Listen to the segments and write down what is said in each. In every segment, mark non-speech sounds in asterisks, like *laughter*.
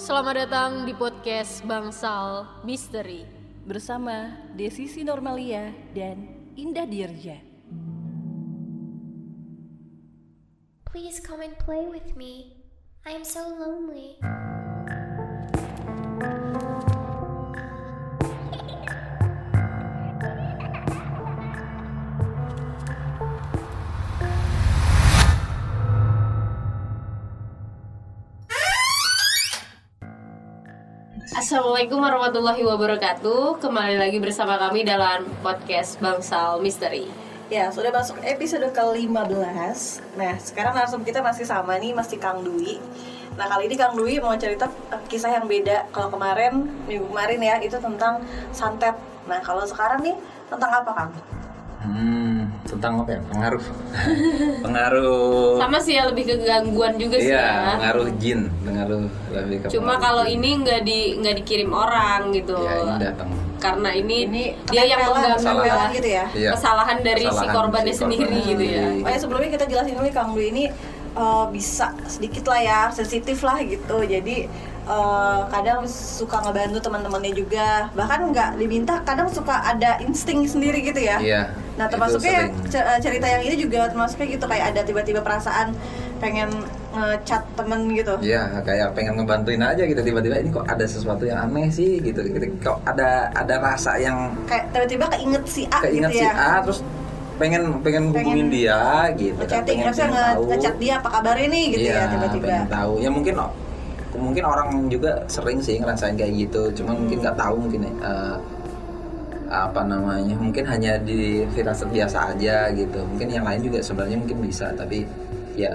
Selamat datang di podcast Bangsal Misteri. bersama Desi Normalia dan Indah Dirja. Please come and play with me. I am so lonely. Assalamualaikum warahmatullahi wabarakatuh. Kembali lagi bersama kami dalam podcast Bangsal Misteri. Ya, sudah masuk episode ke-15 Nah, sekarang langsung kita masih sama nih, masih Kang Dwi Nah, kali ini Kang Dwi mau cerita kisah yang beda Kalau kemarin, minggu kemarin ya, itu tentang santet Nah, kalau sekarang nih, tentang apa Kang? Hmm, tentang apa ya? Pengaruh. *laughs* pengaruh. Sama sih ya lebih ke gangguan juga sih Iya, ya. pengaruh jin, pengaruh lebih ke Cuma kalau ini nggak di nggak dikirim orang gitu. ya ini datang. Karena ini, Ini dia yang mengganggu ya. gitu ya Iya. kesalahan dari si Kesalahan korbannya si sendiri korban gitu ya. Oh ya, sebelumnya kita jelasin dulu nih, Kang Dwi ini eh, bisa sedikit lah ya, sensitif lah gitu Jadi eh, kadang suka ngebantu teman-temannya juga Bahkan nggak diminta, kadang suka ada insting sendiri gitu ya Iya. Nah termasuknya eh, cerita yang ini juga termasuknya gitu kayak ada tiba-tiba perasaan pengen ngechat temen gitu. Iya, kayak pengen ngebantuin aja gitu tiba-tiba ini kok ada sesuatu yang aneh sih gitu. gitu. Kok ada ada rasa yang Kayak tiba-tiba keinget si A keinget gitu si ya. A terus pengen pengen hubungin dia gitu kan. Pengen- pengen nge- tahu. ngechat dia apa kabarnya nih gitu iya, ya tiba-tiba. pengen tahu. Ya mungkin mungkin orang juga sering sih ngerasain kayak gitu. Cuma mungkin nggak tahu mungkin eh, apa namanya mungkin hanya di firasat biasa aja gitu mungkin yang lain juga sebenarnya mungkin bisa tapi ya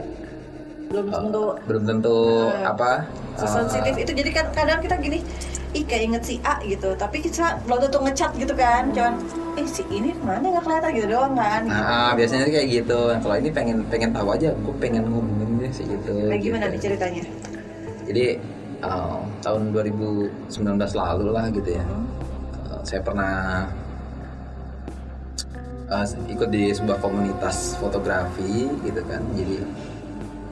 Belum eh, tentu belum tentu Eh, apa eh, itu jadi kan kadang kita gini ih kayak inget si A gitu tapi kita belum tentu ngechat gitu kan cuman eh si ini ke mana nggak kelihatan gitu doang kan Nah, biasanya kayak gitu. Kalau ini pengen pengen tahu aja, gue pengen ngomongin sih gitu. kayak gimana nih gitu. ceritanya Jadi eh, tahun 2019 lalu lah gitu ya. eh, saya pernah eh, ikut di sebuah komunitas fotografi gitu kan. Jadi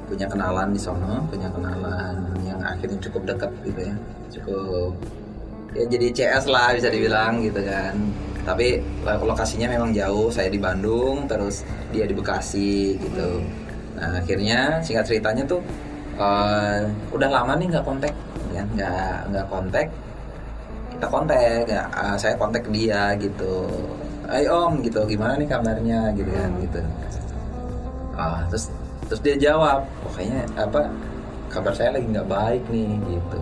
punya kenalan di sana, punya kenalan yang akhirnya cukup dekat gitu ya. Cukup ya jadi CS lah bisa dibilang gitu kan. Tapi lo- lokasinya memang jauh. Saya di Bandung, terus dia di Bekasi gitu. Nah akhirnya singkat ceritanya tuh eh, udah lama nih nggak kontak, ya nggak nggak kontak. Kita kontak, ya, eh, saya kontak dia gitu. Ayo om gitu, gimana nih kabarnya gitu kan gitu. Ah, terus terus dia jawab, "Oh, apa kabar saya lagi nggak baik nih gitu.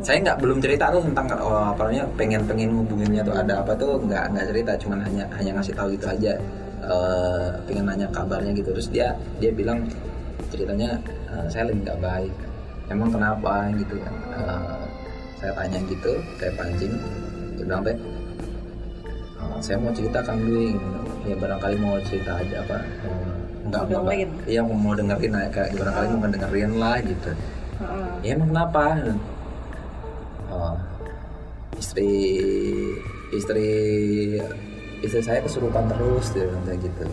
Saya nggak belum cerita tuh tentang oh, apa namanya pengen pengen hubunginnya tuh ada apa tuh nggak nggak cerita, cuman hanya hanya ngasih tahu gitu aja. Eh, pengen nanya kabarnya gitu terus dia dia bilang ceritanya "Eh, saya lagi nggak baik. Emang kenapa gitu kan? Eh, saya tanya gitu, saya pancing, dia bilang teh "Eh, saya mau cerita Kang Dwi ya barangkali mau cerita aja apa Mau enggak dengerin. iya mau dengerin lah, kayak barangkali mau dengerin lah gitu Heeh. ya emang kenapa Oh, istri istri istri saya kesurupan terus dia bilang kayak gitu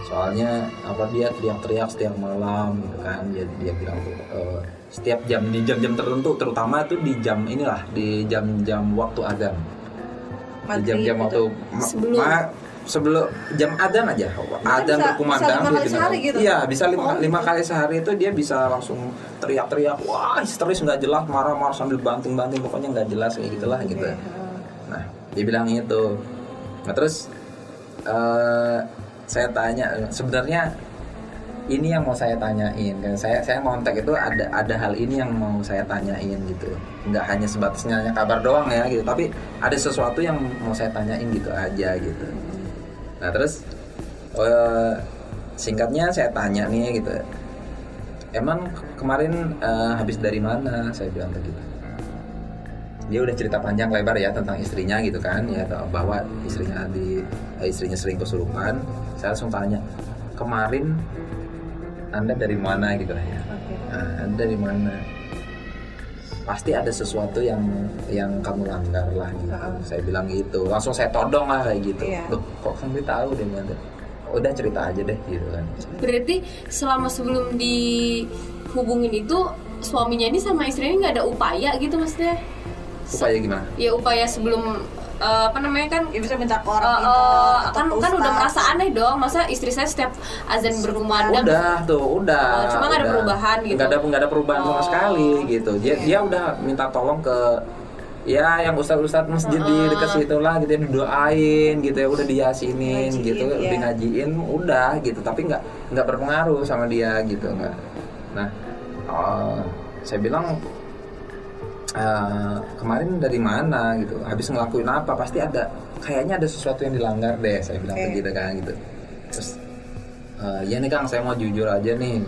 soalnya apa dia teriak-teriak setiap malam gitu kan dia dia bilang eh, setiap jam di jam-jam tertentu terutama tuh di jam inilah di jam-jam waktu adzan di jam-jam waktu Sebelum. ma- sebelum jam adzan aja adzan bisa- berkumandang bisa lima kali gitu. sehari gitu? iya bisa lima, Oh, lima gitu. kali sehari itu dia bisa langsung teriak-teriak wah histeris nggak jelas marah-marah sambil banting-banting pokoknya nggak jelas kayak gitulah gitu nah dia bilang itu nah terus eh, saya tanya sebenarnya ini yang mau saya tanyain kan saya saya ngontak itu ada ada hal ini yang mau saya tanyain gitu. Nggak hanya sebatas nanya kabar doang ya gitu. Tapi ada sesuatu yang mau saya tanyain gitu aja gitu. Nah terus eh, singkatnya saya tanya nih gitu. Emang kemarin eh, habis dari mana? Saya bilang begitu dia udah cerita panjang lebar ya tentang istrinya gitu kan ya bahwa istrinya di eh, istrinya sering kesurupan saya langsung tanya kemarin anda dari mana? Gitu lah ya. Nah, anda dari mana? Pasti ada sesuatu yang yang kamu langgar lah gitu. Saya bilang gitu. Langsung saya todong lah kayak gitu. Iya. Loh, kok kamu tahu deh Bang?" udah cerita aja deh gitu kan. Berarti selama sebelum dihubungin itu suaminya ini sama istrinya nggak ada upaya gitu maksudnya Upaya gimana? ya upaya sebelum eh, apa namanya kan Ya bisa minta ke orang itu eh, atau kan kan udah merasa aneh dong masa istri saya setiap azan berkumandang Udah tuh, udah. Oh, cuma nggak ada perubahan gitu? Nggak ada nggak ada perubahan sama Oh. sekali gitu. Dia dia udah minta tolong ke ya yang ustadz-ustadz masjid di dekat situ lah gitu yang doain gitu ya udah diasinin Ngajiin, gitu ya. ngajiin udah gitu tapi nggak nggak berpengaruh sama dia gitu nggak nah oh, saya bilang "Eh, kemarin dari mana gitu habis ngelakuin apa pasti ada kayaknya ada sesuatu yang dilanggar deh saya bilang Oke. begitu kan gitu. Terus "Eh, ya nih kang saya mau jujur aja nih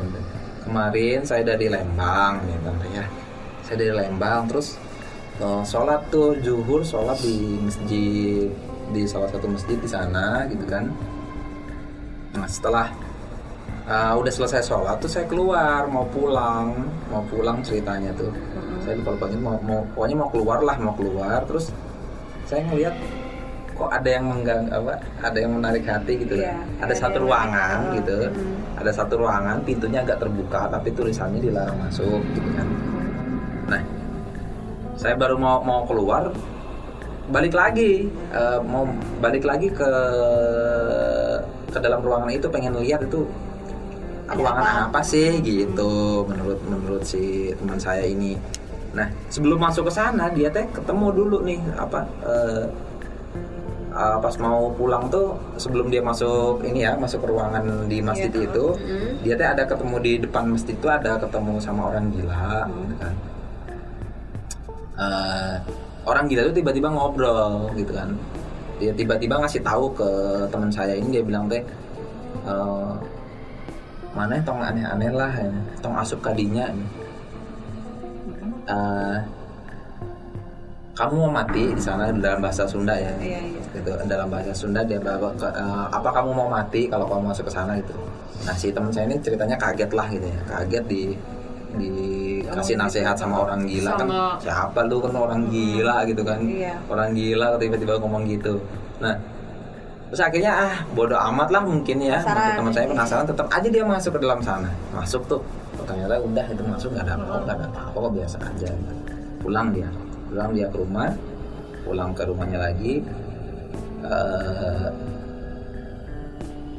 kemarin saya dari Lembang ya tante ya. Saya dari Lembang terus eh, sholat tuh zuhur sholat di masjid di salah satu masjid di sana gitu kan. Nah setelah eh, udah selesai sholat tuh saya keluar mau pulang mau pulang ceritanya tuh saya lupa lupa mau, mau pokoknya mau keluar lah mau keluar. Terus saya ngeliat kok ada yang menggang apa ada yang menarik hati gitu Iya, ada ada satu yang ruangan menarik. gitu. Ada satu ruangan pintunya agak terbuka tapi tulisannya dilarang masuk gitu kan. Nah saya baru mau mau keluar balik lagi eh, mau balik lagi ke ke dalam ruangan itu pengen lihat itu ruangan apa? sih? Gitu menurut menurut si teman saya ini nah sebelum masuk ke sana dia teh ketemu dulu nih apa eh, eh, pas mau pulang tuh sebelum dia masuk ini ya masuk ke ruangan di masjid Iya. itu dia teh ada ketemu di depan masjid itu ada ketemu sama orang gila gitu kan Eh, orang gila itu tiba-tiba ngobrol gitu kan dia tiba-tiba ngasih tahu ke teman saya ini dia bilang teh eh, mana tong aneh-aneh lah ya. tong asup kadinya Eh, kamu mau mati di sana dalam bahasa Sunda ya? Iya, iya. gitu dalam bahasa Sunda dia bawa ke, eh, apa kamu mau mati kalau kamu masuk ke sana? Gitu. Nah si teman saya ini ceritanya kaget lah gitu ya. Kaget di dikasih nasihat sama orang gila kan. Sama- siapa lu kan orang gila gitu kan? Iya. orang gila tiba-tiba ngomong gitu. Nah terus akhirnya ah bodoh amat lah mungkin ya. Penasaran. teman saya penasaran tetap aja dia masuk ke dalam sana. Masuk tuh Ternyata udah itu masuk nggak ada apa nggak ada apa kok biasa aja. Pulang dia pulang dia ke rumah pulang ke rumahnya lagi. Eh,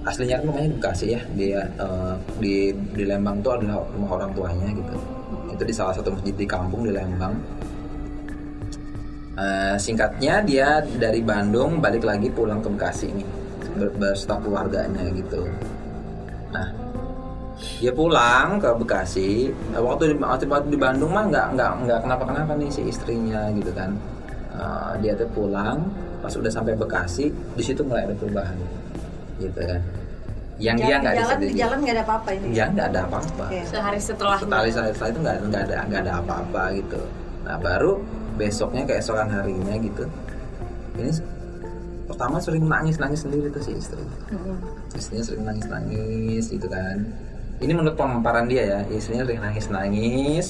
aslinya kan rumahnya Bekasi ya dia eh, di di Lembang tuh adalah rumah orang tuanya gitu. Itu di salah satu masjid di kampung di Lembang. Eh, singkatnya dia dari Bandung balik lagi pulang ke Bekasi ini ber- bersama keluarganya gitu dia pulang ke Bekasi. Waktu di, waktu di Bandung mah nggak nggak nggak kenapa kenapa nih si istrinya gitu kan. Eh, dia tuh pulang pas udah sampai Bekasi di situ mulai ada perubahan gitu kan. Yang dia Jalan- nggak di jalan di jalan nggak ada apa-apa ini? Ya nggak ada apa-apa. Sehari setelah setelah setelah, setelah itu nggak nggak ada nggak ada apa-apa gitu. Nah baru besoknya keesokan harinya gitu ini pertama sering nangis nangis sendiri tuh si istri. Istrinya sering nangis nangis gitu kan ini menurut pemaparan dia ya. Istrinya sering nangis nangis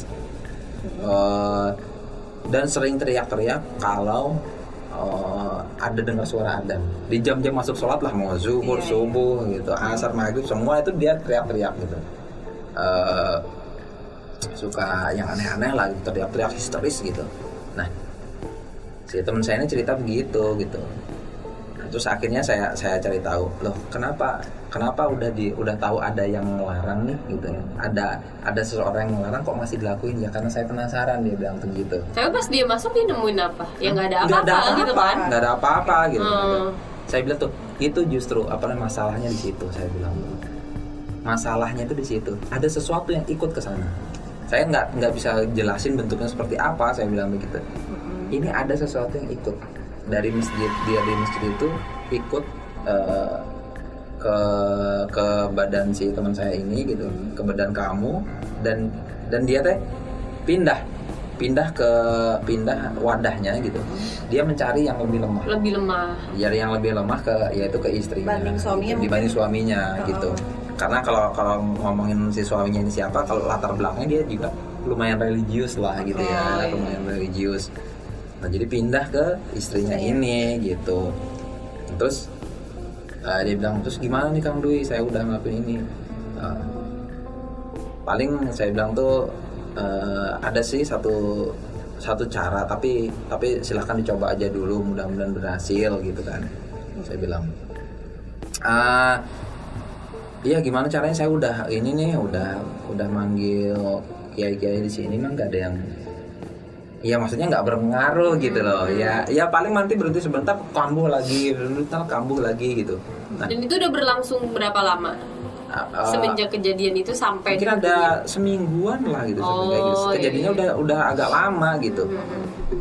dan sering teriak-teriak kalau eh, ada dengar suara adzan di jam-jam masuk sholat lah mau zuhur Iya, iya. subuh gitu asar maghrib semua itu dia teriak-teriak gitu. Eh, suka yang aneh-aneh lah gitu, teriak-teriak histeris gitu. Nah si teman saya ini cerita begitu gitu. Nah, terus akhirnya saya saya cari tahu loh kenapa kenapa udah di udah tahu ada yang melarang nih gitu ya? Ada ada seseorang yang melarang kok masih dilakuin? Ya karena saya penasaran dia bilang begitu tapi pas dia masuk dia nemuin apa? Ya nggak ada apa-apa gitu kan? Nggak ada apa-apa gitu. Hmm. saya bilang tuh itu justru apa namanya masalahnya di situ saya bilang. Masalahnya itu di situ. Ada sesuatu yang ikut ke sana. Saya nggak nggak bisa jelasin bentuknya seperti apa saya bilang begitu. Ini ada sesuatu yang ikut. Dari masjid dia di masjid itu ikut eh, ke ke badan si teman saya ini gitu ke badan kamu dan dan dia teh pindah pindah ke pindah wadahnya gitu. Dia mencari yang lebih lemah. Lebih lemah. Jadi yang lebih lemah ke yaitu ke istrinya. Banding suaminya gitu, dibanding suaminya Oh. gitu. Karena kalau kalau ngomongin si suaminya ini siapa kalau latar belakangnya dia juga lumayan religius lah gitu ya Oh, iya. lumayan religius. Nah jadi pindah ke istrinya. ini gitu. Terus eh, dia bilang terus gimana nih kang Dwi? Saya udah ngelakuin ini. Eh, paling saya bilang tuh eh, ada sih satu satu cara tapi tapi silahkan dicoba aja dulu mudah-mudahan berhasil gitu kan saya bilang. Ah iya gimana caranya? Saya udah ini nih udah udah manggil kiai-kiai di sini mah nggak ada yang Iya maksudnya nggak berpengaruh gitu loh. Ya ya paling nanti berhenti sebentar kambuh lagi sebentar kambuh lagi gitu. Nah. Dan itu udah berlangsung berapa lama? uh, Semenjak kejadian itu sampai mungkin ada semingguan lah gitu kayak gitu. Oh, kejadiannya iya. udah udah agak lama gitu.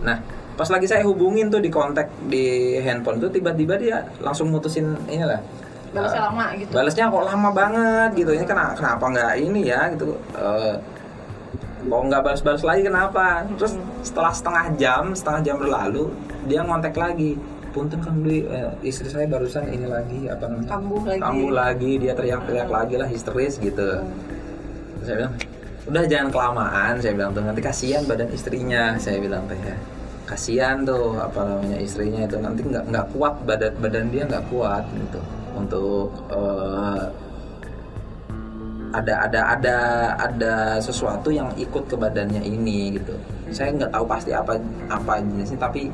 Nah pas lagi saya hubungin tuh di kontak di handphone tuh tiba-tiba dia langsung mutusin inilah Balasnya uh, lama gitu. balasnya kok lama banget gitu. Ini kenapa kenapa nggak ini ya gitu. Eh, kok nggak balas-balas lagi kenapa? Terus setelah setengah jam setengah jam berlalu dia ngontek lagi. Punten kang Dwi eh, istri saya barusan ini lagi apa namanya? Kambuh lagi. kambuh lagi dia teriak-teriak lagi lah histeris gitu. Terus saya bilang udah jangan kelamaan. Saya bilang tuh nanti kasihan badan istrinya. Saya bilang teh ya. Kasihan tuh apa namanya istrinya itu. Nanti nggak nggak kuat badan badan dia nggak kuat gitu. Untuk eh, ada ada ada ada sesuatu yang ikut ke badannya ini gitu. Saya nggak tahu pasti apa apa jenisnya tapi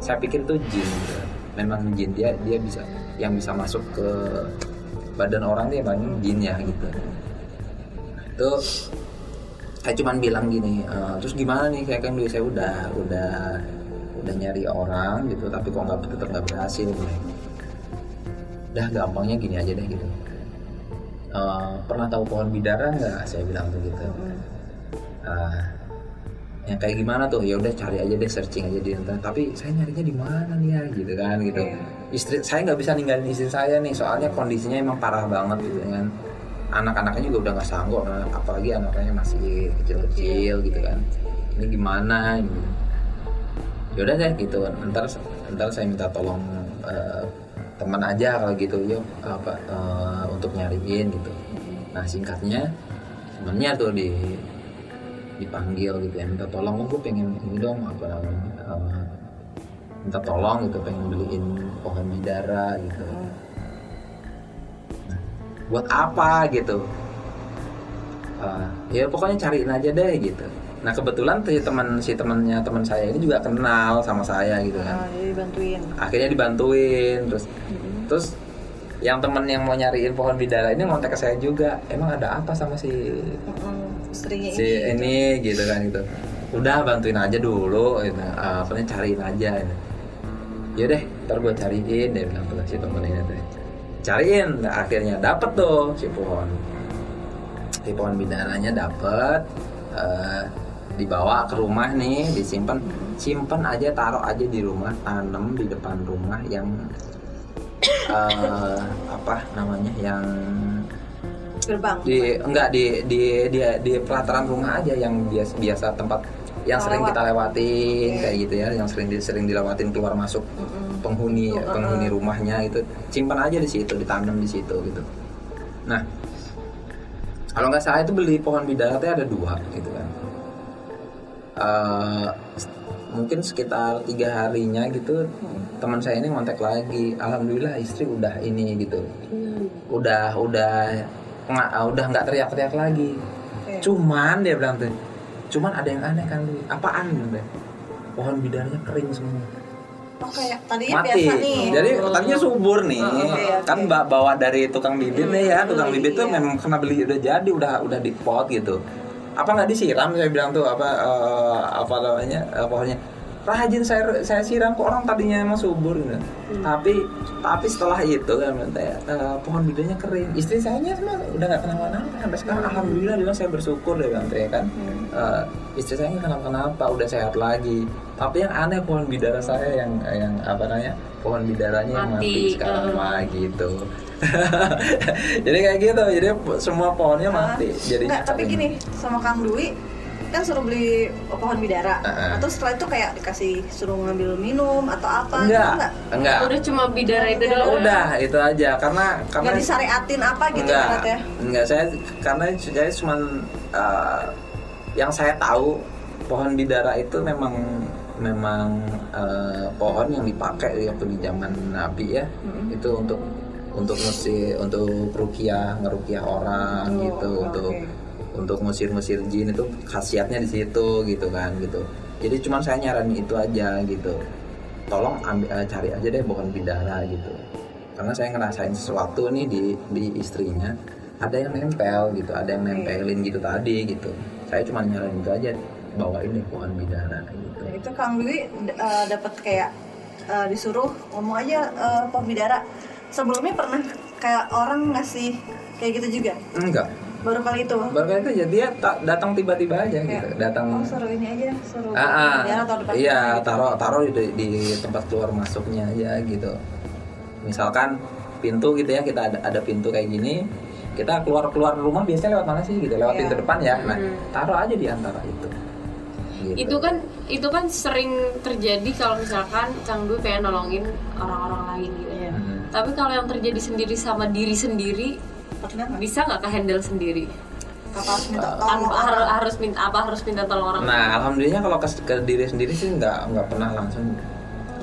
saya pikir itu jin gitu. memang jin dia dia bisa yang bisa masuk ke badan orang dia banyak jin ya gitu. Itu saya cuman bilang gini "Eh, terus gimana nih kayak kan saya udah udah udah nyari orang gitu tapi kok nggak tetap nggak berhasil nih udah gampangnya gini aja deh gitu "Eh, pernah tahu pohon bidara nggak? Saya bilang tuh gitu Ah, yang kayak gimana tuh? Ya udah cari aja deh searching aja di internet. Tapi saya nyarinya di mana nih ya? Gitu kan gitu. Istri saya nggak bisa ninggalin istri saya nih soalnya kondisinya emang parah banget gitu kan. Anak-anaknya juga udah nggak sanggup nah, apalagi anaknya masih kecil-kecil gitu kan. Ini gimana? Gitu. ya udah deh gitu. Ntar ntar saya minta tolong eh, teman aja kalau gitu yuk apa eh, untuk nyariin gitu. Nah singkatnya temennya tuh di dipanggil gitu ya minta tolong oh gue pengen ini dong apa namanya eh, minta tolong gitu pengen beliin pohon bidara gitu. Nah, buat apa gitu? Eh, ya pokoknya cariin aja deh gitu nah kebetulan si teman si temannya teman saya ini juga kenal sama saya gitu kan Ah, jadi bantuin. akhirnya dibantuin terus terus yang temen yang mau nyariin pohon bidara ini ngontek ke saya juga emang ada apa sama si Mm, istrinya si ini. ini gitu kan gitu udah bantuin aja dulu gitu. Apa namanya, cariin aja gitu. yaudah ntar gue cariin dia bilang tuh si temen ini tuh cariin Nah, akhirnya dapet tuh si pohon si pohon bidaranya dapet eh, dibawa ke rumah nih disimpan. Simpan aja taruh aja di rumah tanam di depan rumah yang *coughs* eh, apa namanya yang Gerbang. di enggak di di di di pelataran rumah aja yang biasa biasa tempat yang sering Lewat. kita lewatin kayak gitu ya yang sering sering dilewatin keluar masuk penghuni penghuni rumahnya itu. Simpan aja di situ ditanam di situ gitu. Nah kalau nggak salah itu beli pohon bidara ada dua gitu kan Eh, mungkin sekitar tiga harinya gitu teman saya ini ngontek lagi. Alhamdulillah istri udah ini gitu. Udah udah nggak udah nggak teriak-teriak lagi. Oke. cuman dia bilang tuh cuman ada yang aneh kan apaan? Gitu pohon bidaranya kering semua. Oh kayak tadinya mati. biasa nih. jadi tadinya subur nih. Oh, oke, oke. kan ba- bawa dari tukang bibit nih ya. Tukang Hmm, bibit tuh iya. memang kena beli udah jadi udah udah di pot gitu apa nggak disiram saya bilang tuh apa eh, apa namanya eh, pohonnya rajin saya saya siram kok orang tadinya emang subur gitu. Hmm. tapi tapi setelah itu kan eh, pohon bidanya kering istri saya nya udah nggak kenapa-napa sampai sekarang Hmm. alhamdulillah bilang saya bersyukur tuh ya kan Eh, istri saya nggak kenapa-kenapa udah sehat lagi tapi yang aneh pohon bidara saya yang yang apa namanya pohon bidaranya yang mati Mati, sekarang eh. mah gitu *laughs* jadi kayak gitu jadi semua pohonnya mati jadi Enggak, tapi gini sama Kang Dwi kan suruh beli pohon bidara. Heeh. atau setelah itu kayak dikasih suruh ngambil minum atau apa gitu, enggak enggak? enggak. Udah cuma bidara itu doang. udah itu aja karena karena enggak disyariatin apa gitu enggak ibaratnya? enggak saya karena saya cuma eh, yang saya tahu pohon bidara itu memang memang eh, pohon yang dipakai waktu di zaman Nabi ya. Itu untuk untuk mesti untuk rukiah ngerukiah orang Oh, gitu oke, untuk untuk ngusir-ngusir jin itu khasiatnya di situ gitu kan gitu. Jadi cuman saya nyaranin itu aja gitu. Tolong ambil eh, cari aja deh bukan bidara gitu. Karena saya ngerasain sesuatu nih di di istrinya ada yang nempel gitu ada yang nempelin gitu tadi gitu. Saya cuma nyaranin itu aja bawain deh bukan bidara gitu. Nah, itu Kang Dwi uh, dapat kayak uh, disuruh ngomong aja uh, pembidara. Sebelumnya pernah kayak orang ngasih kayak gitu juga. enggak Baru kali itu. baru kali itu ya dia tak datang tiba-tiba aja gitu Kayak, datang Oh, suruh ini aja, suruh Ah, ah. pembidara atau depan iya gitu. taruh taruh di, di tempat keluar masuknya aja gitu misalkan pintu gitu ya kita ada, ada pintu kayak gini kita keluar keluar rumah biasanya lewat mana sih gitu lewat Iya. pintu depan ya nah Hmm. taruh aja di antara itu gitu. itu kan itu kan sering terjadi kalau misalkan Dwi kayak nolongin orang-orang lain gitu. Tapi kalau yang terjadi sendiri sama diri sendiri nggak? bisa nggak ke handle sendiri Apa harus minta tolong tanpa orang? harus, harus minta apa harus minta tolong orang nah alhamdulillahnya kalau ke, ke diri sendiri sih nggak nggak pernah langsung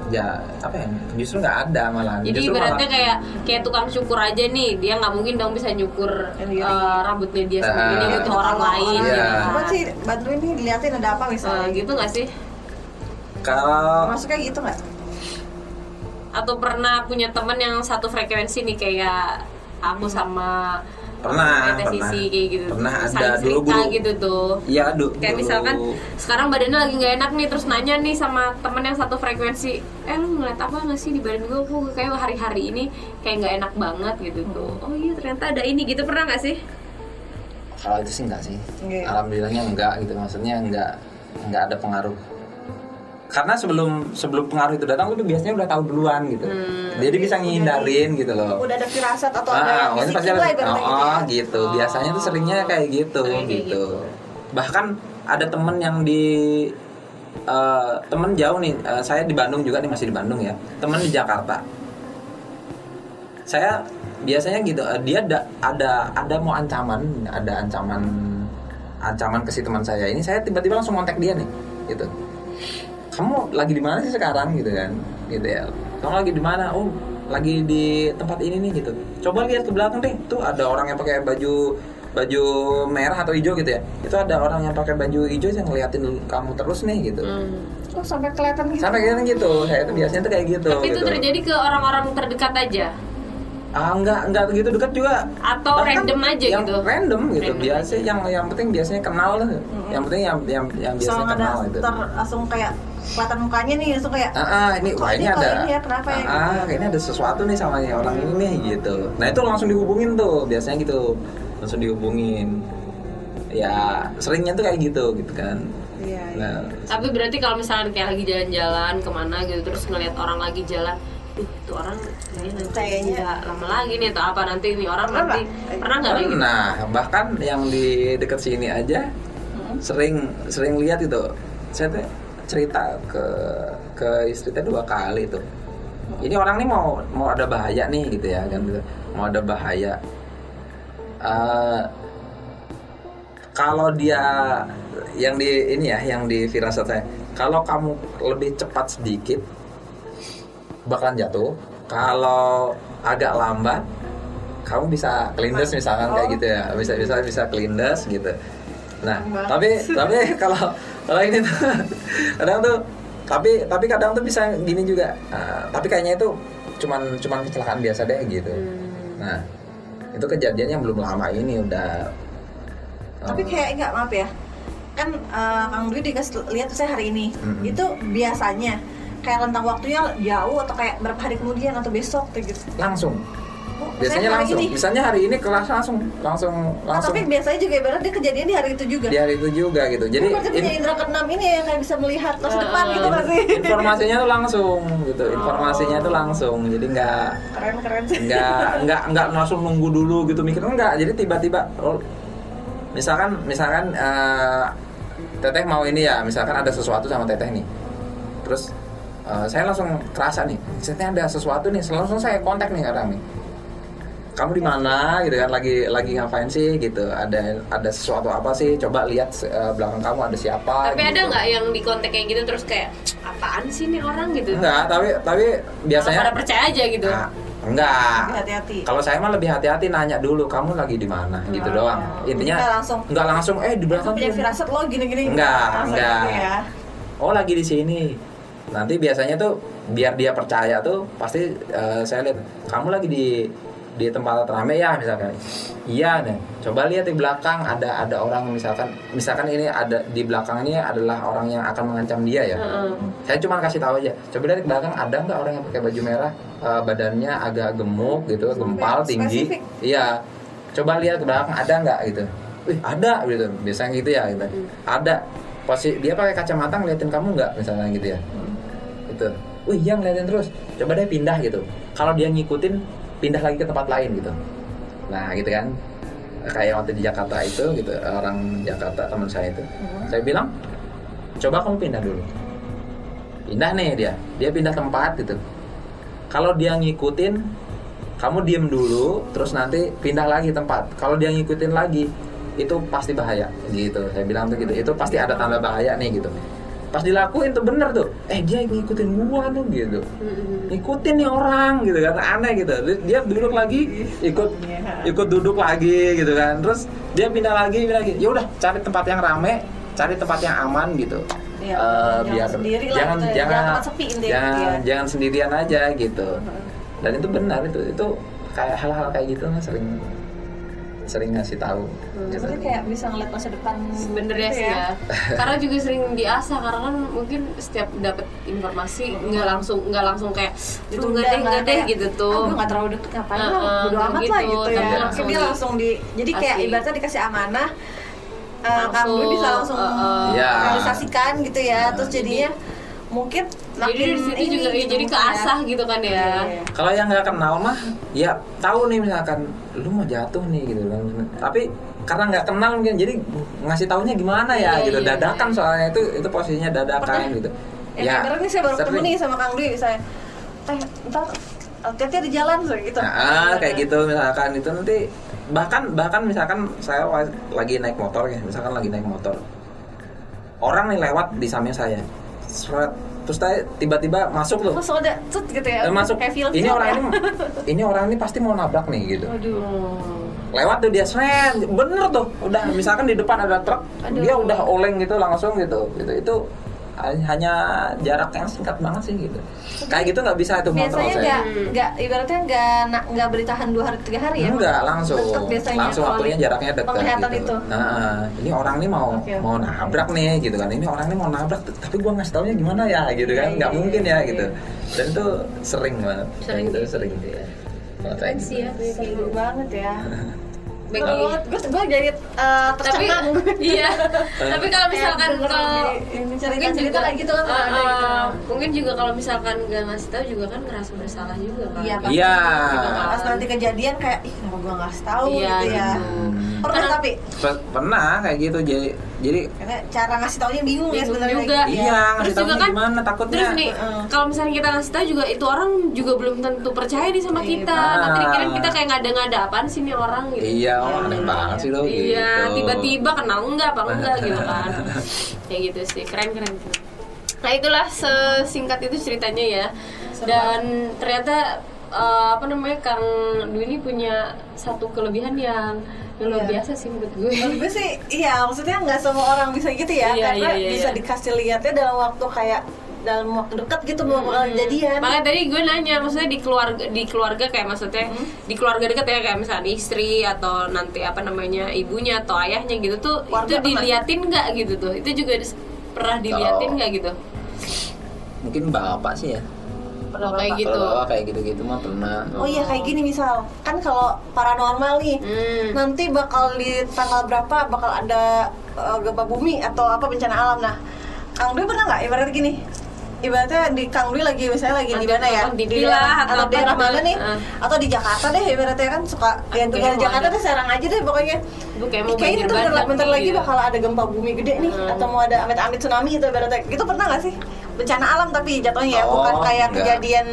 ya apa ya justru nggak ada malah jadi justru ibaratnya malah- kayak kayak tukang cukur aja nih dia nggak mungkin dong bisa nyukur Sendiri. eh, rambutnya dia sendiri Ah. dia butuh orang lain Iya. gitu kan. Coba sih bantuin nih diliatin ada apa misalnya. gitu nggak sih kalau Masuknya gitu nggak? Atau pernah punya teman yang satu frekuensi nih kayak aku sama Pernah, pernah. Sisi kayak gitu. Pernah Terus ada saling dulu, cerita Bu. gitu tuh. Iya, du, kayak dulu- misalkan sekarang badannya lagi nggak enak nih terus nanya nih sama temen yang satu frekuensi eh lu ngeliat apa nggak sih di badan gue aku kayak hari-hari ini kayak nggak enak banget gitu tuh. Oh iya ternyata ada ini gitu. Pernah nggak sih? Kalau itu sih enggak sih. Enggak ya? alhamdulillahnya enggak gitu. Maksudnya enggak enggak ada pengaruh karena sebelum sebelum pengaruh itu datang tuh biasanya udah tahu duluan gitu Hmm. jadi bisa ngindarin gitu loh Udah ada firasat atau ada ah, oh, ini pasti bisikin ada lah ibaratnya oh, gitu ya. gitu biasanya tuh seringnya kayak gitu Kayak gitu. gitu. bahkan ada temen yang di eh, temen jauh nih eh, saya di Bandung juga nih masih di Bandung ya temen di Jakarta saya biasanya gitu eh, dia ada ada ada mau ancaman ada ancaman ancaman ke si teman saya ini saya tiba-tiba langsung kontak dia nih gitu kamu lagi di mana sih sekarang? Gitu kan. Gitu ya. Kamu lagi di mana? Oh lagi di tempat ini nih gitu. Coba lihat ke belakang deh. Tuh ada orang yang pakai baju baju merah atau hijau gitu ya. Itu ada orang yang pakai baju hijau yang ngeliatin kamu terus nih gitu. Hmm. Oh sampai kelihatan gitu. sampai kayak gitu. Saya tuh biasanya tuh kayak gitu tapi itu gitu. terjadi ke orang-orang terdekat aja? Ah enggak enggak begitu dekat juga. Atau random aja yang gitu? random gitu. Random biasa yang yang penting biasanya kenal lah. Yang penting yang yang yang biasanya Soalnya ada kenal gitu. ter, langsung kayak kelihatan mukanya nih langsung kayak Ah, ah, ini wah ini ini ada. ini ya, kenapa ya? Ah, ah, ini ada sesuatu nih sama nih orang ini nih gitu. Nah itu langsung dihubungin tuh, biasanya gitu, langsung dihubungin. Ya seringnya tuh kayak gitu gitu kan. Iya, iya. Nah, tapi berarti kalau misalnya kayak lagi jalan-jalan ke mana gitu terus ngeliat orang lagi jalan itu orang kayaknya nanti Kayaknya. nggak lama lagi nih atau apa nanti ini orang Pernah nanti pernah nggak gitu? nah bahkan yang di dekat sini aja sering sering lihat itu. Saya tuh cerita ke ke istri teh dua kali tuh. Ini orang nih mau mau ada bahaya nih gitu ya kan gitu. Mau ada bahaya. Eh, kalau dia yang di ini ya yang di firasat saya kalau kamu lebih cepat sedikit bakalan jatuh kalau agak lambat kamu bisa kelindes misalkan kayak gitu ya bisa bisa bisa kelindes gitu nah tapi tapi *laughs* kalau kalau ini tuh *laughs* kadang tuh tapi tapi kadang tuh bisa gini juga Ah, tapi kayaknya itu cuman cuman kecelakaan biasa deh gitu nah itu kejadiannya belum lama ini udah Tapi eh, kayak enggak maaf ya. Kan eh, Kang Dwi dikasih lihat saya hari ini. Mm-mm. Itu biasanya kayak rentang waktunya jauh atau kayak berapa hari kemudian atau besok kayak gitu. langsung biasanya saya hari langsung ini. misalnya hari ini kelas langsung langsung Nah, langsung. tapi biasanya juga ibarat dia kejadian di hari itu juga. di hari itu juga gitu. Jadi berarti punya in- indera keenam ini yang kayak bisa melihat masa Ah, depan gitu nggak sih? informasinya tuh langsung gitu. Informasinya tuh langsung. Jadi nggak Keren keren. sih. nggak nggak nggak langsung nunggu dulu gitu. Mikir enggak jadi tiba-tiba oh, misalkan misalkan eh, teteh mau ini ya. Misalkan ada sesuatu sama teteh nih. Terus eh, saya langsung kerasa nih teteh ada sesuatu nih. Langsung saya kontak nih orang nih kamu di mana? Gitu kan lagi lagi ngapain sih? Gitu. Ada ada sesuatu apa sih? Coba lihat eh, belakang kamu ada siapa tapi ada gitu. nggak yang di kontak kayak gitu terus kayak apaan sih nih orang? Gitu. Enggak tapi tapi biasanya pada percaya aja gitu. Nah, enggak hati-hati. kalau saya mah lebih hati-hati nanya dulu kamu lagi di mana? Gitu doang. Intinya Nggak langsung. nggak langsung eh di belakang punya firasat lo gini-gini. Enggak, enggak. gitu ya. oh lagi di sini. Nanti biasanya tuh biar dia percaya tuh pasti eh, saya lihat kamu lagi di di tempat rame ya misalkan. Iya deh coba lihat di belakang ada ada orang misalkan misalkan ini ada di belakang ini adalah orang yang akan mengancam dia ya. Heeh. saya cuma kasih tahu aja. Coba lihat di belakang ada nggak orang yang pakai baju merah? Eh, badannya agak gemuk gitu gempal tinggi. iya. Coba lihat ke belakang ada nggak gitu? Wih ada gitu. Biasanya gitu ya gitu. Ada. Pasti dia pakai kacamata ngeliatin kamu nggak misalnya gitu ya? Itu wih iya ngeliatin terus. Coba deh pindah gitu. Kalau dia ngikutin pindah lagi ke tempat lain gitu. Nah gitu kan. Kayak waktu di Jakarta itu gitu orang Jakarta teman saya itu. Saya bilang coba kamu pindah dulu. Pindah nih dia. Dia pindah tempat gitu. Kalau dia ngikutin kamu diem dulu terus nanti pindah lagi tempat. Kalau dia ngikutin lagi itu pasti bahaya gitu. Saya bilang tuh gitu itu pasti ada tanda bahaya nih gitu pas dilakuin tuh bener tuh. Eh dia ngikutin gua tuh gitu. Ngikutin nih orang gitu kan. Aneh gitu. Dia duduk lagi ikut ikut duduk lagi gitu kan. Terus dia pindah lagi pindah lagi. Ya udah cari tempat yang rame cari tempat yang aman gitu. Iya, Eh, jangan biar sendiri lah jangan gitu ya. jangan Jangan sepi intinya, jangan, iya. jangan sendirian aja gitu. Dan itu benar itu itu kayak hal-hal kayak gitu sering sering ngasih tahu gitu. Sebenarnya kayak bisa ngeliat masa depan sebenarnya gitu sih ya karena juga sering diasah karena kan mungkin setiap dapat informasi nggak langsung nggak langsung kayak itu nggak deh nggak deh gitu tuh gue nggak terlalu deket ngapain Heeh, lah bodo amat gitu, lah gitu ya tapi mungkin langsung dia di- langsung di jadi kayak Asli. ibaratnya dikasih amanah eh, Langsung, kamu bisa langsung heeh. Ya. realisasikan gitu ya terus jadinya mungkin jadi dari situ ini juga ya, gitu jadi mungkin ya. keasah gitu kan ya. Iya. kalau yang nggak kenal mah ya tahu nih misalkan lu mau jatuh nih gitu kan. Tapi karena nggak kenal mungkin jadi ngasih taunya gimana ya Iya, gitu. iya, dadakan soalnya itu itu posisinya dadakan Pernah. gitu. Ya, ibaratnya nih saya baru ketemu nih sama Kang Dwi saya teh ntar hati-hati di jalan so, gitu. Nah, ah, kayak gitu misalkan itu nanti bahkan bahkan misalkan saya lagi naik motor ya misalkan lagi naik motor. Orang nih lewat di samping saya Seret. terus tiba-tiba masuk tuh terus ada cut gitu ya Eh, masuk kayak film ini orang ya. ini *laughs* ini orang ini pasti mau nabrak nih gitu Aduh. lewat tuh dia seret bener tuh udah misalkan di depan ada truk Aduh. dia udah oleng gitu langsung gitu gitu itu hanya jarak yang singkat banget sih gitu. Kayak gitu nggak bisa itu biasanya nggak nggak ibaratnya nggak nggak bertahan dua hari tiga hari ya? Enggak langsung. Biasanya langsung waktunya jaraknya dekat penglihatan gitu. itu. Nah, ini orang nih mau Oke, oke. mau nabrak nih gitu kan. Ini orang nih mau nabrak tapi gua ngasih taunya gimana ya gitu kan. Iya, nggak iya, mungkin ya iya. gitu. Dan itu sering banget. Sering gitu sering. Gitu. ya sih ya seru banget ya *laughs* Banget gue gue jadi uh, tapi tercengang iya. *laughs* Tapi kalau misalkan kalau cerita mungkin cerita juga kayak gitu kan uh, gitu. uh, mungkin juga kalau misalkan nggak ngasih tahu juga kan ngerasa bersalah juga kan. Iya, Pak. Iya. pas nanti kejadian kayak ih kenapa gue nggak tahu? Iya, gitu ya. gitu. pernah. tapi? Pe- pernah kayak gitu. Jadi jadi karena cara ngasih taunya bingung, ya Bingung sebenarnya juga. gitu ya. iya ngasih Terus juga taunya kan gimana takutnya Terus nih, Heeh. kalau misalnya kita ngasih tahu juga itu orang juga belum tentu percaya nih sama Iya, kita. benar. Nanti dikira kita kayak ngada-ngada apaan sih nih orang gitu. iya oh, aneh banget sih lo Iya, gitu. tiba-tiba kenal enggak apa enggak *laughs* gitu kan. Kayak gitu sih, keren-keren. Nah, itulah sesingkat itu ceritanya ya. Dan ternyata eh, apa namanya Kang Dwi ini punya satu kelebihan yang luar Iya. biasa sih menurut gue. Menurut gue sih, iya maksudnya nggak semua orang bisa gitu ya, Iya, karena iya, iya, bisa iya. dikasih lihatnya dalam waktu kayak dalam waktu dekat gitu belum bakal jadian. Makanya tadi gue nanya, maksudnya di keluarga di keluarga kayak maksudnya Hmm. di keluarga dekat ya kayak misalnya istri atau nanti apa namanya ibunya atau ayahnya gitu tuh Keluarga itu diliatin nggak gitu tuh? Itu juga pernah diliatin Oh. nggak gitu? mungkin bapak sih ya Pernah kayak gitu. kalau kayak gitu gitu mah pernah Oh iya kayak gini misal, kan kalau paranormal nih, Hmm. nanti bakal di tanggal berapa bakal ada uh, gempa bumi atau apa bencana alam. Nah, Kang Dwi pernah nggak ibarat gini? Ibaratnya di Kang Dwi lagi misalnya lagi di mana ya? Di lah, daerah, atau daerah gitu. mana nih? Ah. Atau di Jakarta deh ibaratnya kan suka ya tinggal di Jakarta deh Serang aja deh pokoknya. Kayaknya banjir bentar, bentar nih, lagi gitu. bakal ada gempa bumi gede nih Hmm. atau mau ada amit-amit tsunami gitu ibaratnya. Itu pernah nggak sih? Bencana alam tapi jatuhnya ya, Oh, bukan kayak enggak. kejadian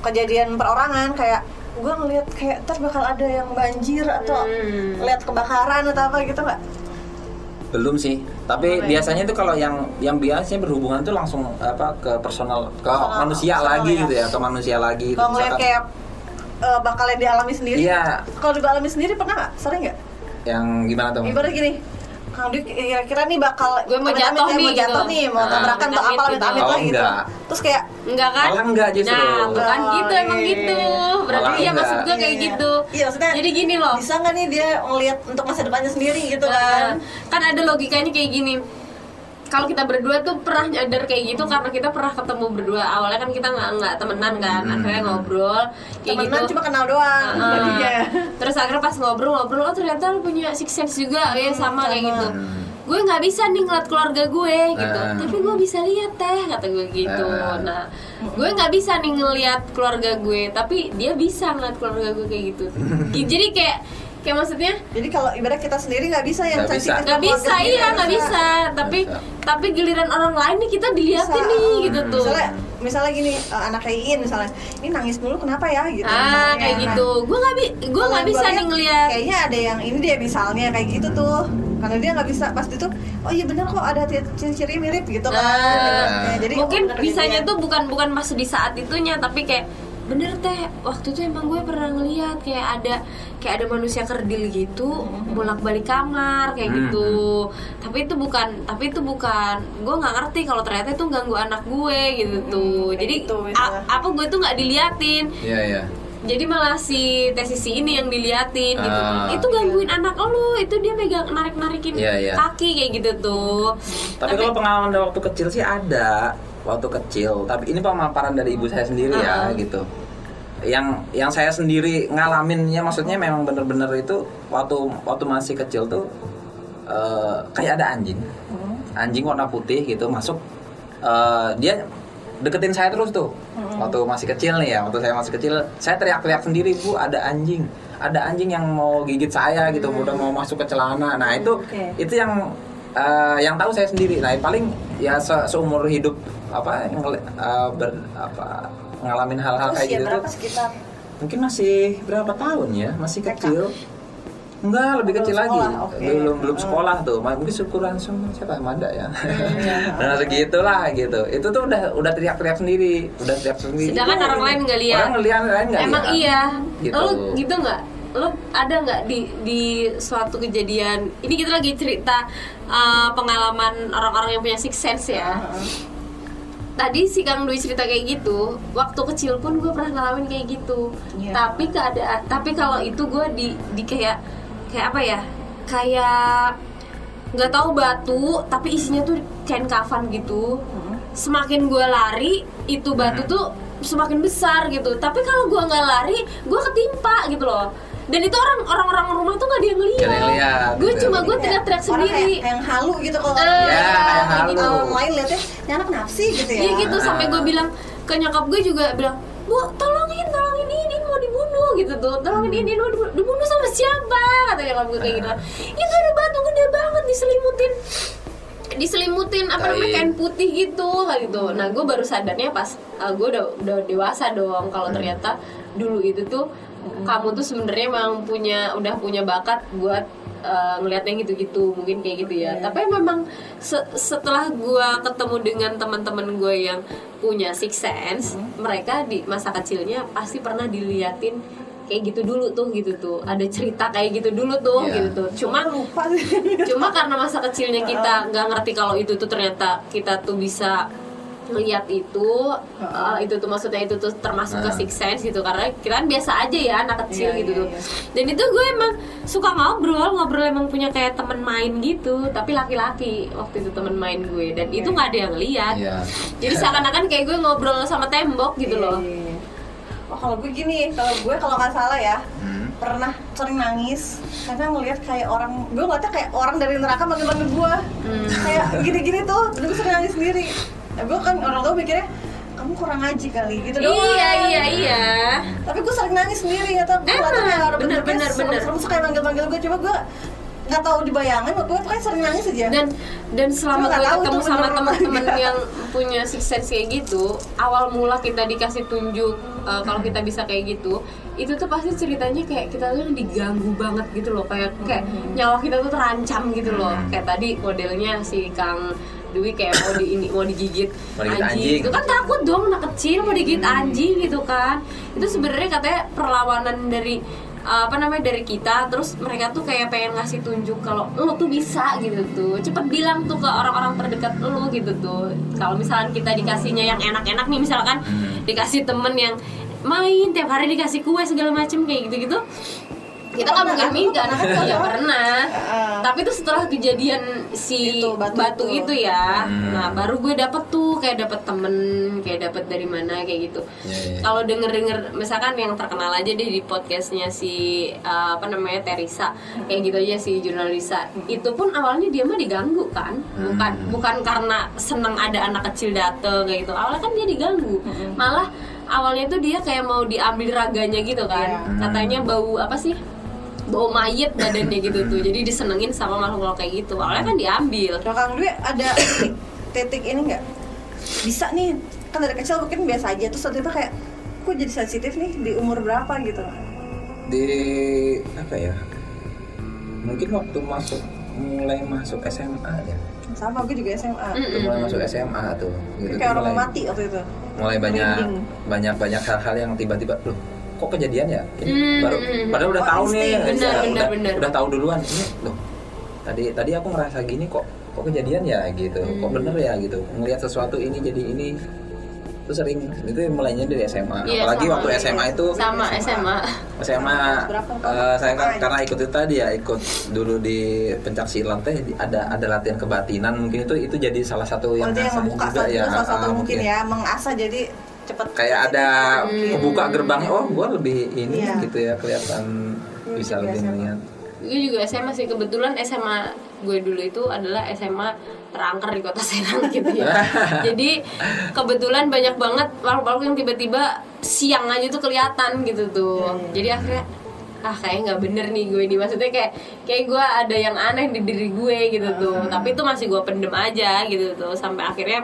kejadian perorangan kayak gue ngeliat kayak ntar bakal ada yang banjir atau Hmm. lihat kebakaran atau apa gitu nggak? belum sih tapi ya? biasanya itu kalau yang yang biasanya berhubungan tuh langsung apa ke personal ke Personal- manusia personal lagi ya. gitu ya ke manusia lagi Kalau ngeliat Misalkan- kayak eh, bakalan dialami sendiri Iya. kalau dialami sendiri pernah nggak sering nggak Yang gimana tuh? ibarat gini Kang Dwi kira-kira nih bakal Gue mau amit-amit jatuh ya, nih, mau jatuh gitu. nih mau Nah, tabrakan atau apa amit-amit gitu. lah Oh, gitu enggak. terus kayak Enggak kan? Malah enggak justru. Nah, bukan Oh, gitu emang iya. gitu. Berarti Malah iya maksud enggak. gue kayak Iya. gitu. Iya, maksudnya Jadi gini loh. bisa nggak nih dia ngelihat untuk masa depannya sendiri gitu Nah, kan kan ada logikanya kayak gini kalau kita berdua tuh pernah nyadar kayak gitu karena kita pernah ketemu berdua awalnya kan kita nggak nggak temenan kan Hmm. akhirnya ngobrol kayak temenan gitu cuma kenal doang jadinya terus akhirnya pas ngobrol-ngobrol oh ternyata lu punya six sense juga ya sama kayak sama. gitu gue nggak bisa nih ngeliat keluarga gue gitu Ah. tapi gue bisa lihat teh kata gue gitu Ah. nah gue nggak bisa nih ngeliat keluarga gue tapi dia bisa ngeliat keluarga gue kayak gitu *laughs* jadi kayak kayak maksudnya? Jadi kalau ibarat kita sendiri nggak bisa yang Nggak bisa. sensitif nggak bisa iya nggak bisa. tapi bisa. tapi giliran orang lain nih kita diliatin Bisa. nih gitu tuh. Misalnya misalnya gini eh, anak kayak Iin misalnya ini nangis mulu kenapa ya? Gitu ah misalnya. kayak Nah, gitu. Gue nggak bi gue nggak bisa gua nih lihat, ngeliat. kayaknya ada yang ini dia misalnya kayak gitu tuh. Karena dia nggak bisa pasti tuh oh iya bener kok ada ciri-ciri mirip gitu kan. Nah, Ya, jadi mungkin oh, bisanya tuh bukan bukan pas di saat itunya tapi kayak bener teh. Waktu itu emang gue pernah ngeliat kayak ada kayak ada manusia kerdil gitu bolak balik kamar kayak Hmm. gitu. tapi itu bukan tapi itu bukan gue nggak ngerti kalau ternyata itu ganggu anak gue gitu tuh. jadi gitu, apa gue tuh nggak diliatin. Iya iya. jadi malah si tesisi ini yang diliatin gitu. Ah. itu gangguin anak lo itu dia megang narik narikin Iya, iya. kaki kayak gitu tuh. Tapi kalau pengalaman waktu kecil sih ada waktu kecil. Tapi ini pemaparan dari ibu saya sendiri ya Uh-uh. gitu. Yang yang saya sendiri ngalaminnya maksudnya memang bener-bener itu waktu waktu masih kecil tuh eh, kayak ada anjing, anjing warna putih gitu masuk. eh, dia deketin saya terus tuh waktu masih kecil nih ya waktu saya masih kecil saya teriak-teriak sendiri bu ada anjing ada anjing yang mau gigit saya gitu udah mau masuk ke celana nah itu Oke. itu yang eh, yang tahu saya sendiri nah paling ya se- seumur hidup apa eh, ber, apa ngalamin hal-hal Terus kayak ya gitu berapa tuh sekitar mungkin masih berapa tahun ya masih TK? kecil enggak lebih Belum kecil lagi sekolah, oke. belum belum Hmm. sekolah tuh mungkin syukuran sama siapa Manda ya iya. *laughs* nah segitulah gitu itu tuh udah udah teriak-teriak sendiri udah teriak sendiri sedangkan orang lain nggak lihat orang ngeliat lain nggak Emang lihat. iya. Gitu. Lo gitu nggak? Lo ada nggak di di suatu kejadian? Ini kita lagi cerita uh, pengalaman orang-orang yang punya six sense ya. Tadi si Kang Dwi cerita kayak gitu. Waktu kecil pun gue pernah ngalamin kayak gitu. Iya. Tapi keadaan, tapi kalau itu gue di di kayak kayak apa ya? Kayak nggak tahu batu, tapi isinya tuh kain kafan gitu. Semakin gue lari, itu batu tuh semakin besar gitu. Tapi kalau gue nggak lari, gue ketimpa gitu loh. Dan itu orang orang-orang rumah tuh nggak ada yang yang ngeliat. lihat, Gue cuma gue teriak-teriak orang sendiri. kayak, yang halu gitu kalau Eh, Ya, kayak halu. gitu. orang lain lihatnya ini anak nafsi gitu ya. Iya gitu Ah. sampai gue bilang ke nyokap gue juga bilang bu tolongin tolongin ini mau dibunuh gitu tuh. Tolongin ini mau dibunuh, sama siapa? kata nyokap gue kayak gitu. Ya gak ada batu gede banget diselimutin. Diselimutin apa namanya kain putih gitu kayak gitu. Nah gue baru sadarnya pas uh, gue udah udah dewasa dong kalau ternyata dulu itu tuh kamu tuh sebenarnya emang punya udah punya bakat buat uh, ngelihatnya gitu-gitu mungkin kayak gitu ya. Tapi memang se- setelah gue ketemu dengan teman-teman gue yang punya six sense mereka di masa kecilnya pasti pernah diliatin kayak gitu dulu tuh gitu tuh. Ada cerita kayak gitu dulu tuh Iya. gitu tuh. Cuma lupa cuma karena masa kecilnya kita nggak ngerti kalau itu tuh ternyata kita tuh bisa ngeliat itu uh, itu tuh maksudnya itu tuh termasuk ke Nah. six sense gitu karena kita kan biasa aja ya anak kecil Iya, gitu iya, tuh iya. dan itu gue emang suka ngobrol ngobrol emang punya kayak temen main gitu tapi laki-laki waktu itu temen main gue dan itu nggak ada yang lihat Iya. jadi seakan-akan kayak gue ngobrol sama tembok gitu Iya, loh iya, iya. Oh kalau gue gini, kalau gue kalau nggak salah ya Hmm. pernah sering nangis karena ngelihat kayak orang, gue ngeliatnya kayak orang dari neraka manggil-manggil gue, Hmm. kayak gini-gini tuh, gue sering nangis sendiri. Nah, gue kan orang tua mikirnya kamu kurang ngaji kali gitu doang. iya iya iya. Tapi gue sering nangis sendiri ya, tapi gue Emang, orang bener, bener, bener. serem kayak manggil-manggil gue, coba gue nggak tahu dibayangin, waktu itu kayak sering nangis aja. dan dan selama gue ketemu sama bener teman-teman yang punya six sense kayak gitu awal mula kita dikasih tunjuk uh, kalau kita bisa kayak gitu itu tuh pasti ceritanya kayak kita tuh diganggu banget gitu loh. Kayak kayak nyawa kita tuh terancam gitu loh. Kayak tadi modelnya si kang Dwi kayak mau di ini mau digigit Mau digigit anjing. itu kan takut dong anak kecil mau digigit anjing gitu kan. Itu sebenarnya katanya perlawanan dari apa namanya dari kita. Terus mereka tuh kayak pengen ngasih tunjuk kalau lo tuh bisa gitu tuh. Cepet bilang tuh ke orang-orang terdekat lo gitu tuh. Kalau misalkan kita dikasihnya yang enak-enak nih misalkan Hmm. dikasih temen yang main tiap hari dikasih kue segala macem kayak gitu-gitu kita kan mungkin minta ya pernah tapi itu setelah kejadian si Itu, batu batu, itu. itu, ya. Hmm. nah baru gue dapet tuh kayak dapet temen kayak dapet dari mana kayak gitu. Iya, iya. kalau denger denger misalkan yang terkenal aja deh di podcastnya si uh, apa namanya Teresa kayak gitu aja si jurnalisa. Itu pun awalnya dia mah diganggu kan? Bukan Hmm. bukan karena seneng ada anak kecil dateng kayak gitu. Awalnya kan dia diganggu. Malah awalnya tuh dia kayak mau diambil raganya gitu kan. Iya. katanya bau apa sih bau mayat badannya gitu tuh. Jadi disenengin sama makhluk kayak gitu. Awalnya kan diambil. Kalau Kang Dwi ada titik, titik ini nggak? Bisa nih, kan dari kecil mungkin biasa aja. Terus tiba-tiba kayak kok jadi sensitif nih? Di umur berapa gitu? Di apa ya? Mungkin waktu masuk mulai masuk SMA ya. Sama gue juga SMA Waktu mulai masuk SMA tuh. Gitu kayak orang mulai, mati waktu itu. mulai banyak banyak banyak hal-hal yang tiba-tiba loh kok kejadian ya ini Hmm, baru hmm, padahal udah Oh, tahu nih insting. Benar, udah, benar. udah tahu duluan ini loh tadi tadi aku ngerasa gini kok kok kejadian ya gitu Hmm. kok bener ya gitu ngelihat sesuatu ini jadi ini itu sering itu mulainya dari SMA Iya, apalagi sama. waktu SMA itu sama SMA SMA Berapa? eh, saya kan karena ikut itu tadi ya ikut dulu di pencak silat teh ada ada latihan kebatinan mungkin itu itu jadi salah satu Oh, yang itu yang membuka juga salah, ya salah satu ah, mungkin ya mengasah jadi cepet kayak ada Hmm. kebuka gerbangnya oh gua lebih ini Iya. gitu ya kelihatan bisa juga lebih melihat gue juga SMA sih kebetulan SMA gue dulu itu adalah SMA terangker di kota Serang gitu ya. *laughs* Jadi kebetulan banyak banget makhluk-makhluk yang tiba-tiba siang aja tuh kelihatan gitu tuh. Jadi akhirnya ah kayak nggak bener nih gue ini. Maksudnya kayak kayak gue ada yang aneh di diri gue gitu tuh. Tapi itu masih gue pendem aja gitu tuh sampai akhirnya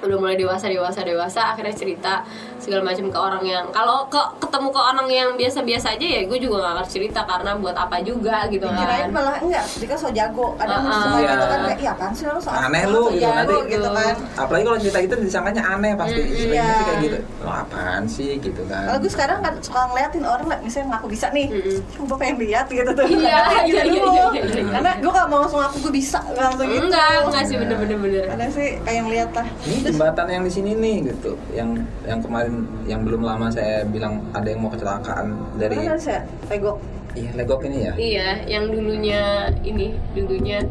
udah mulai dewasa dewasa dewasa akhirnya cerita segala macam ke orang yang kalau ke ketemu ke orang yang biasa-biasa aja ya gue juga gak akan cerita karena buat apa juga gitu kirain kan malah enggak dia so jago. Ada Uh-uh. suka Iya. gitu kan kayak iya apaan sih lo so aneh so lu gitu jago nanti gitu kan. apalagi kalau cerita itu disangkanya aneh pasti Mm, iya. sih kayak gitu. Lo apaan sih? gitu kan. Kalau gue sekarang kan suka ngeliatin orang lah misalnya ngaku bisa nih Mm-mm. gue pengen lihat gitu tuh. Iya, iya, *laughs* gitu iya, iya, iya, iya. karena gue gak mau langsung ngaku gue bisa langsung gitu. Enggak enggak sih bener-bener bener sih kayak ngeliat lah jembatan yang di sini nih gitu. Yang yang kemarin yang belum lama saya bilang ada yang mau kecelakaan dari Mana sih pegok iya legok ini ya? Iya yang dulunya ini dulunya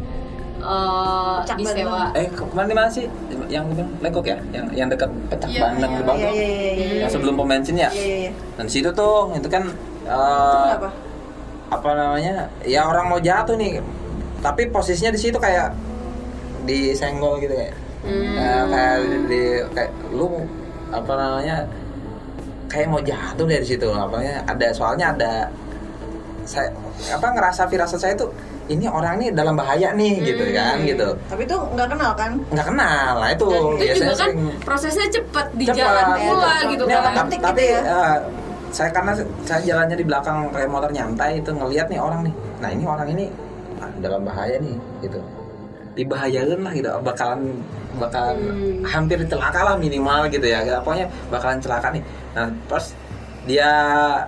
eh Pecak disewa. Eh ke- kemarin di mana sih? Yang legok ya? Yang yang dekat pecak Iya, bandeng iya, di bawah iya tuh. iya iya iya yang sebelum pom bensin ya? Iya iya dan di situ tuh itu kan Itu eh, kenapa? apa namanya? Ya orang mau jatuh nih. Tapi posisinya di situ kayak disenggol gitu kayak Hmm. Kayak- kayak di kayak lu apa namanya kayak mau jatuh dari situ apanya ada soalnya ada saya apa ngerasa firasat saya tuh ini orang nih dalam bahaya nih gitu kan gitu. Tapi itu nggak kenal kan? Nggak kenal lah itu Dan itu juga kan sering prosesnya cepet di Cepat, jalan ya, pula cepat. gitu Ini kan. apa, Detik tapi gitu ya. eh, saya karena saya jalannya di belakang kayak motor nyantai itu ngelihat nih orang nih. Nah ini orang ini ah, dalam bahaya nih gitu dibahayain lah gitu. Bakalan bakalan Hmm. hampir celaka lah minimal gitu ya. Pokoknya bakalan celaka nih. Nah pas dia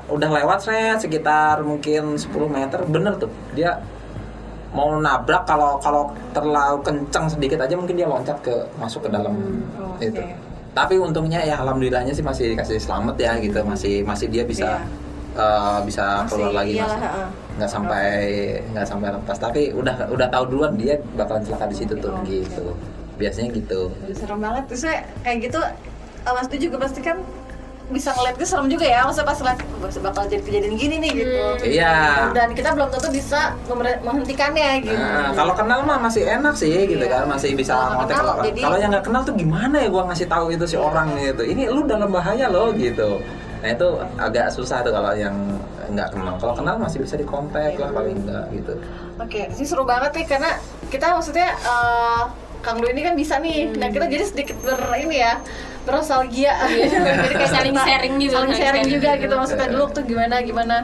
udah lewat saya sekitar mungkin 10 meter. Bener tuh dia mau nabrak kalau kalau terlalu kencang sedikit aja mungkin dia loncat ke masuk ke dalam Oh, itu. Tapi untungnya ya alhamdulillahnya sih masih dikasih selamat ya gitu. Masih masih dia bisa eh, bisa keluar lagi iyalah, masih heeh. Nggak sampai nggak sampai lepas. Tapi udah udah tahu duluan dia bakalan celaka di situ tuh Oh, gitu. Biasanya gitu. Serem banget. Terus saya kayak gitu eh, Mas Du juga pasti kan bisa ngeliat itu serem juga ya. Maksudnya pas ngeliat "Wah, bakal jadi kejadian gini nih gitu. Iya. Dan kita belum tentu bisa menghentikannya gitu. Nah, kalau kenal mah masih enak sih gitu Iya. kan. Masih bisa kenal, kalau jadi- kalau yang nggak kenal tuh gimana ya gua ngasih tahu itu si orang gitu. Ini lu dalam bahaya loh gitu. Nah itu agak susah tuh kalau yang nggak kenal kalau kenal masih bisa dikontak lah paling enggak gitu Oke, sih seru banget nih karena kita maksudnya eh, Kang Du ini kan bisa nih. Nah, kita jadi sedikit ber ini ya, bernostalgia. *laughs* jadi kayak Saling sharing gitu, Saling saling sharing sharing juga gitu. gitu maksudnya dulu tuh gimana gimana.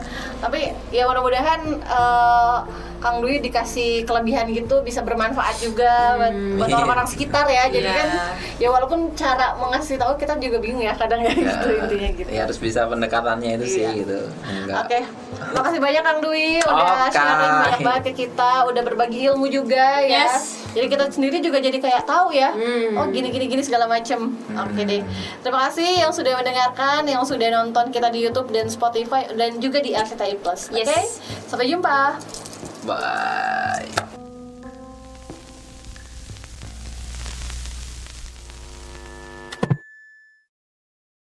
Tapi ya mudah-mudahan eh, Kang Dwi dikasih kelebihan gitu bisa bermanfaat juga buat, buat orang-orang sekitar ya. Jadi Iya. kan ya walaupun cara mengasih tahu kita juga bingung ya kadang ya, gitu intinya gitu. ya harus bisa pendekatannya itu sih Iya. gitu enggak Oke, makasih banyak Kang Dwi udah Oke. sharing banyak banget ke kita, udah berbagi ilmu juga ya. Yes. Jadi kita sendiri juga jadi kayak tahu ya, Hmm. oh gini gini gini segala macem. Oke deh, terima kasih yang sudah mendengarkan, yang sudah nonton kita di YouTube dan Spotify dan juga di RCTI Plus. Oke, Yes. sampai jumpa. バイ。